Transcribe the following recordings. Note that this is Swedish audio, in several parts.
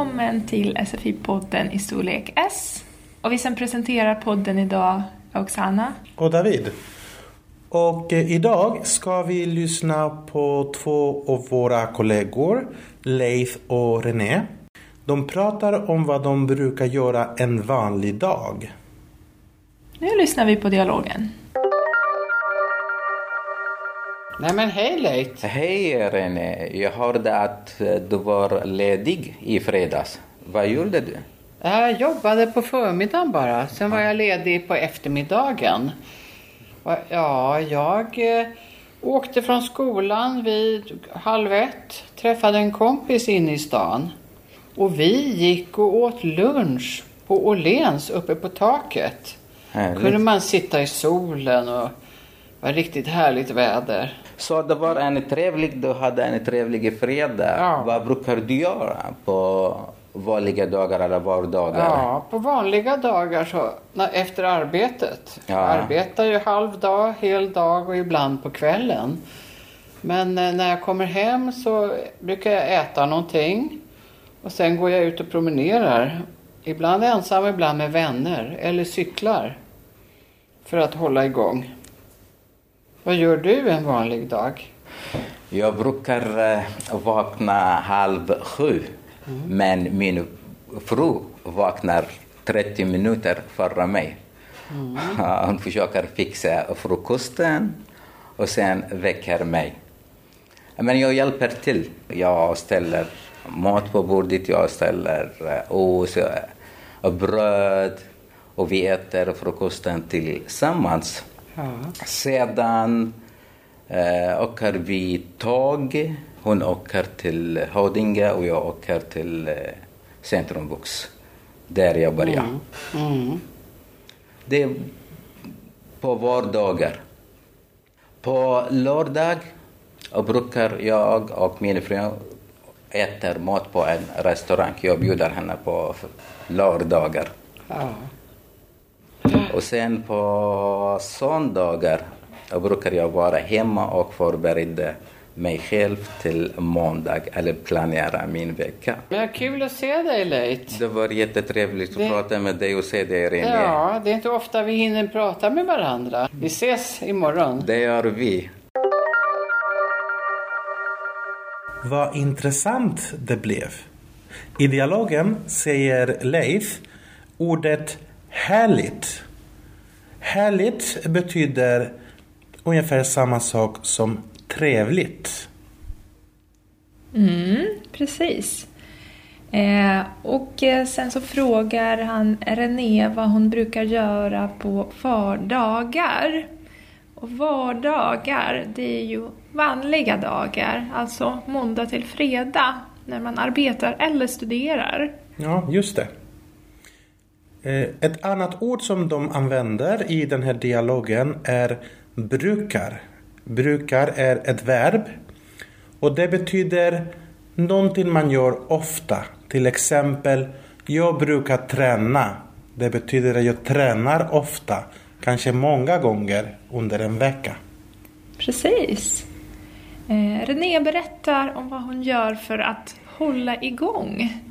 välkommen till SFI-podden i storlek S. Och vi som presenterar podden idag är Oksana. Och David. Och eh, idag ska vi lyssna på två av våra kollegor, Leif och René. De pratar om vad de brukar göra en vanlig dag. Nu lyssnar vi på dialogen. Nej men hej Leif! Hej René, jag hörde att eh, du var ledig i fredags. Vad gjorde du? Jag jobbade på förmiddagen bara, sen var jag ledig på eftermiddagen. Ja, jag eh, åkte från skolan vid halv ett, träffade en kompis inne i stan. Och vi gick och åt lunch på Åhléns uppe på taket. Härligt. kunde man sitta i solen och det var riktigt härligt väder. Så det var en trevlig, du hade en trevlig fredag. Ja. Vad brukar du göra på vanliga dagar eller vardagar? Ja, på vanliga dagar så efter arbetet. Ja. Jag arbetar ju halv dag, hel dag och ibland på kvällen. Men eh, när jag kommer hem så brukar jag äta någonting och sen går jag ut och promenerar. Ibland ensam, ibland med vänner eller cyklar. För att hålla igång. Vad gör du en vanlig dag? Jag brukar eh, vakna halv sju. Men min fru vaknar 30 minuter före mig. Hon försöker fixa frukosten och sen väcker mig. Men jag hjälper till. Jag ställer mat på bordet, jag ställer eh, ost eh, och bröd och vi äter frukosten tillsammans. Ja. Sedan eh, åker vi tåg. Hon åker till Haudinge och jag åker till eh, Centrumvux. Där jag börjar. Mm. Det är på vardagar. På lördag brukar jag och min fru äta mat på en restaurang. Jag bjuder henne på lördagar. Ja. Och sen på söndagar brukar jag vara hemma och förbereda mig själv till måndag eller planera min vecka. Men kul att se dig Leif. Det var jättetrevligt att Det- prata med dig och se dig René. Ja, det är inte ofta vi hinner prata med varandra. Vi ses imorgon. Det gör vi. Vad intressant det blev. I dialogen säger Leif ordet härligt. Härligt betyder ungefär samma sak som trevligt. Mm, precis. Eh, och eh, sen så frågar han René vad hon brukar göra på vardagar. Och vardagar, det är ju vanliga dagar, alltså måndag till fredag, när man arbetar eller studerar. Ja, just det. Eh, ett annat ord som de använder i den här dialogen är brukar. Brukar är ett verb och det betyder någonting man gör ofta. Till exempel, jag brukar träna. Det betyder att jag tränar ofta, kanske många gånger under en vecka. Precis. Eh, René berättar om vad hon gör för att hålla igång.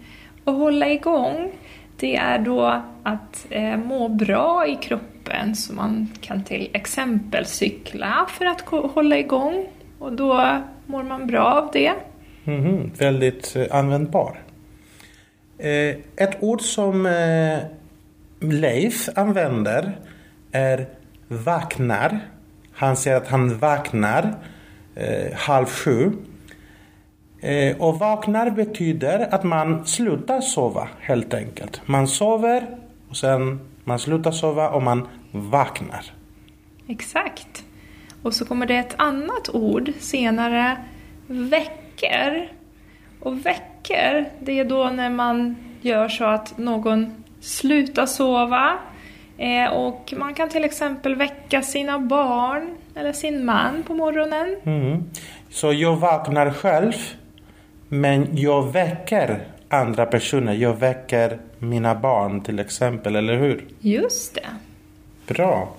Och hålla igång, det är då att eh, må bra i kroppen. Så man kan till exempel cykla för att hålla igång. Och då mår man bra av det. Mhm, väldigt eh, användbar. Eh, ett ord som eh, Leif använder är vaknar. Han säger att han vaknar eh, halv sju. Eh, och vaknar betyder att man slutar sova helt enkelt. Man sover och sen man slutar sova och man vaknar. Exakt. Och så kommer det ett annat ord senare, väcker. Och väcker, det är då när man gör så att någon slutar sova. Eh, och man kan till exempel väcka sina barn eller sin man på morgonen. Mm. Så jag vaknar själv men jag väcker andra personer. Jag väcker mina barn till exempel, eller hur? Just det. Bra.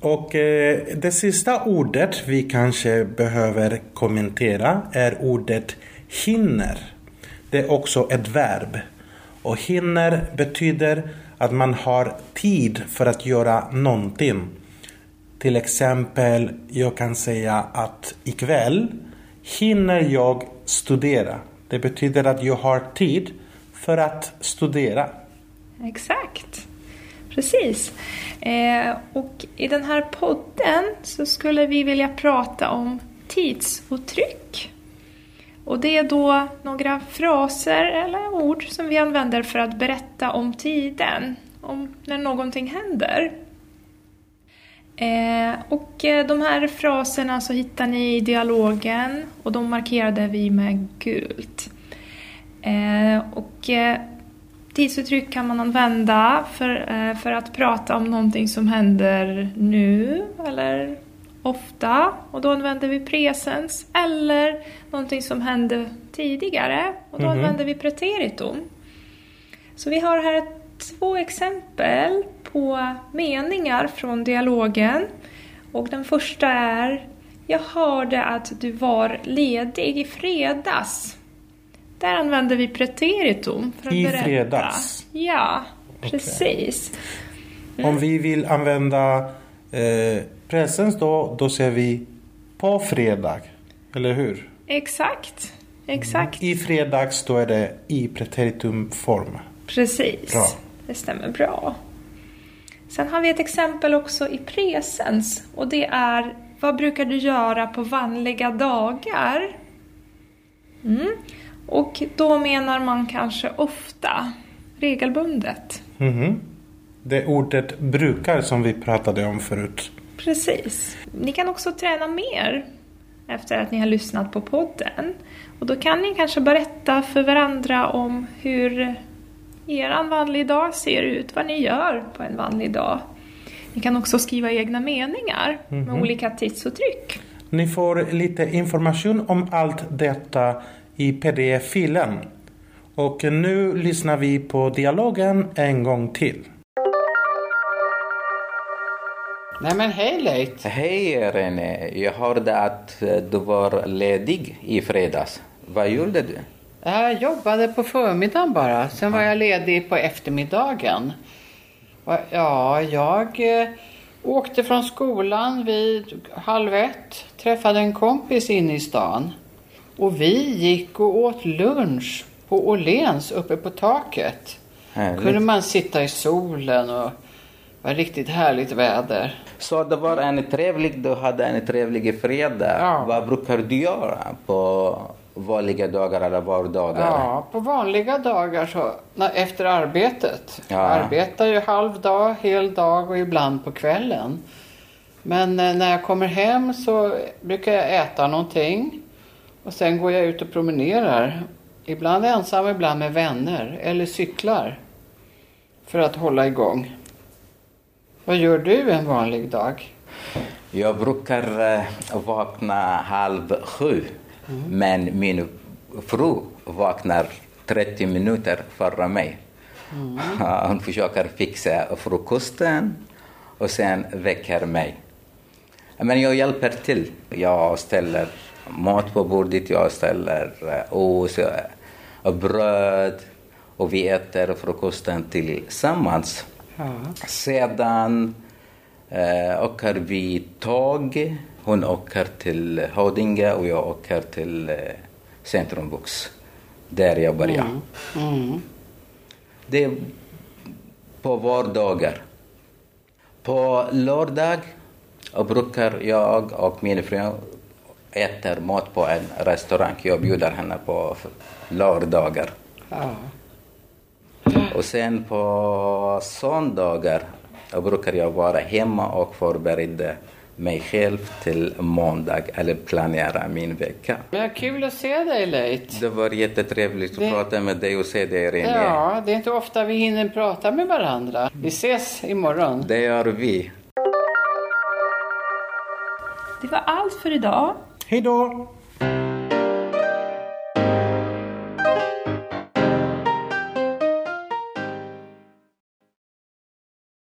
Och eh, det sista ordet vi kanske behöver kommentera är ordet hinner. Det är också ett verb. Och hinner betyder att man har tid för att göra någonting. Till exempel, jag kan säga att ikväll hinner jag studera. Det betyder att jag har tid för att studera. Exakt. Precis. Eh, och i den här podden så skulle vi vilja prata om tidsuttryck. Och det är då några fraser eller ord som vi använder för att berätta om tiden, om när någonting händer. Eh, och eh, de här fraserna så hittar ni i dialogen och de markerade vi med gult. Eh, och eh, tidsuttryck kan man använda för, för att prata om någonting som händer nu eller ofta och då använder vi presens eller någonting som hände tidigare och då Mhm. använder vi preteritum. Så vi har här två exempel på meningar från dialogen och den första är Jag hörde att du var ledig i fredags. Där använder vi preteritum för att I berätta. fredags? Ja, precis. Om vi vill använda eh, presens då, då säger vi på fredag. Eller hur? Exakt. Exakt. I fredags då är det i preteritumform. Precis. Bra. Det stämmer bra. Sen har vi ett exempel också i presens och det är Vad brukar du göra på vanliga dagar? Mm. Och då menar man kanske ofta, regelbundet. Mhm. Det ordet brukar som vi pratade om förut. Precis. Ni kan också träna mer efter att ni har lyssnat på podden. Och då kan ni kanske berätta för varandra om hur er vanlig dag ser ut, vad ni gör på en vanlig dag. Ni kan också skriva egna meningar med olika tidsuttryck. Ni får lite information om allt detta i pdf-filen. Och nu lyssnar vi på dialogen en gång till. Nej men hej Leit. Hej René, jag hörde att eh, du var ledig i fredags. Vad gjorde du? Jag jobbade på förmiddagen bara. Sen var jag ledig på eftermiddagen. Ja, jag eh, åkte från skolan vid halv ett. Träffade en kompis inne i stan. Och vi gick och åt lunch på Åhléns uppe på taket. Härligt. Kunde man sitta i solen och det var riktigt härligt väder. Så det var en trevlig, du hade en trevlig fredag. Ja. Vad brukar du göra på vanliga dagar eller vardagar? Ja, på vanliga dagar så efter arbetet. Ja. Jag arbetar ju halv dag, hel dag och ibland på kvällen. Men eh, när jag kommer hem så brukar jag äta någonting och sen går jag ut och promenerar. Ibland ensam, ibland med vänner eller cyklar för att hålla igång. Vad gör du en vanlig dag? Jag brukar eh, vakna halv sju. Men min fru vaknar 30 minuter före mig. Hon försöker fixa frukosten och sen väcker mig. Men jag hjälper till. Jag ställer mat på bordet, jag ställer eh, ost eh, och bröd och vi äter frukosten tillsammans. Ja. Sedan eh, åker vi tåg. Hon åker till Haudinge och jag åker till eh, Centrumvux. Där jag börjar. Mm. Det är på vardagar. På lördag brukar jag och min fru äta mat på en restaurang. Jag bjuder henne på lördagar. Ja. Och sen på söndagar brukar jag vara hemma och förbereda mig själv till måndag eller planera min vecka. Men kul att se dig Leit. Det var jättetrevligt att Det- prata med dig och se dig René. Ja, det är inte ofta vi hinner prata med varandra. Vi ses imorgon. Det gör vi. Det var allt för idag. Hej då!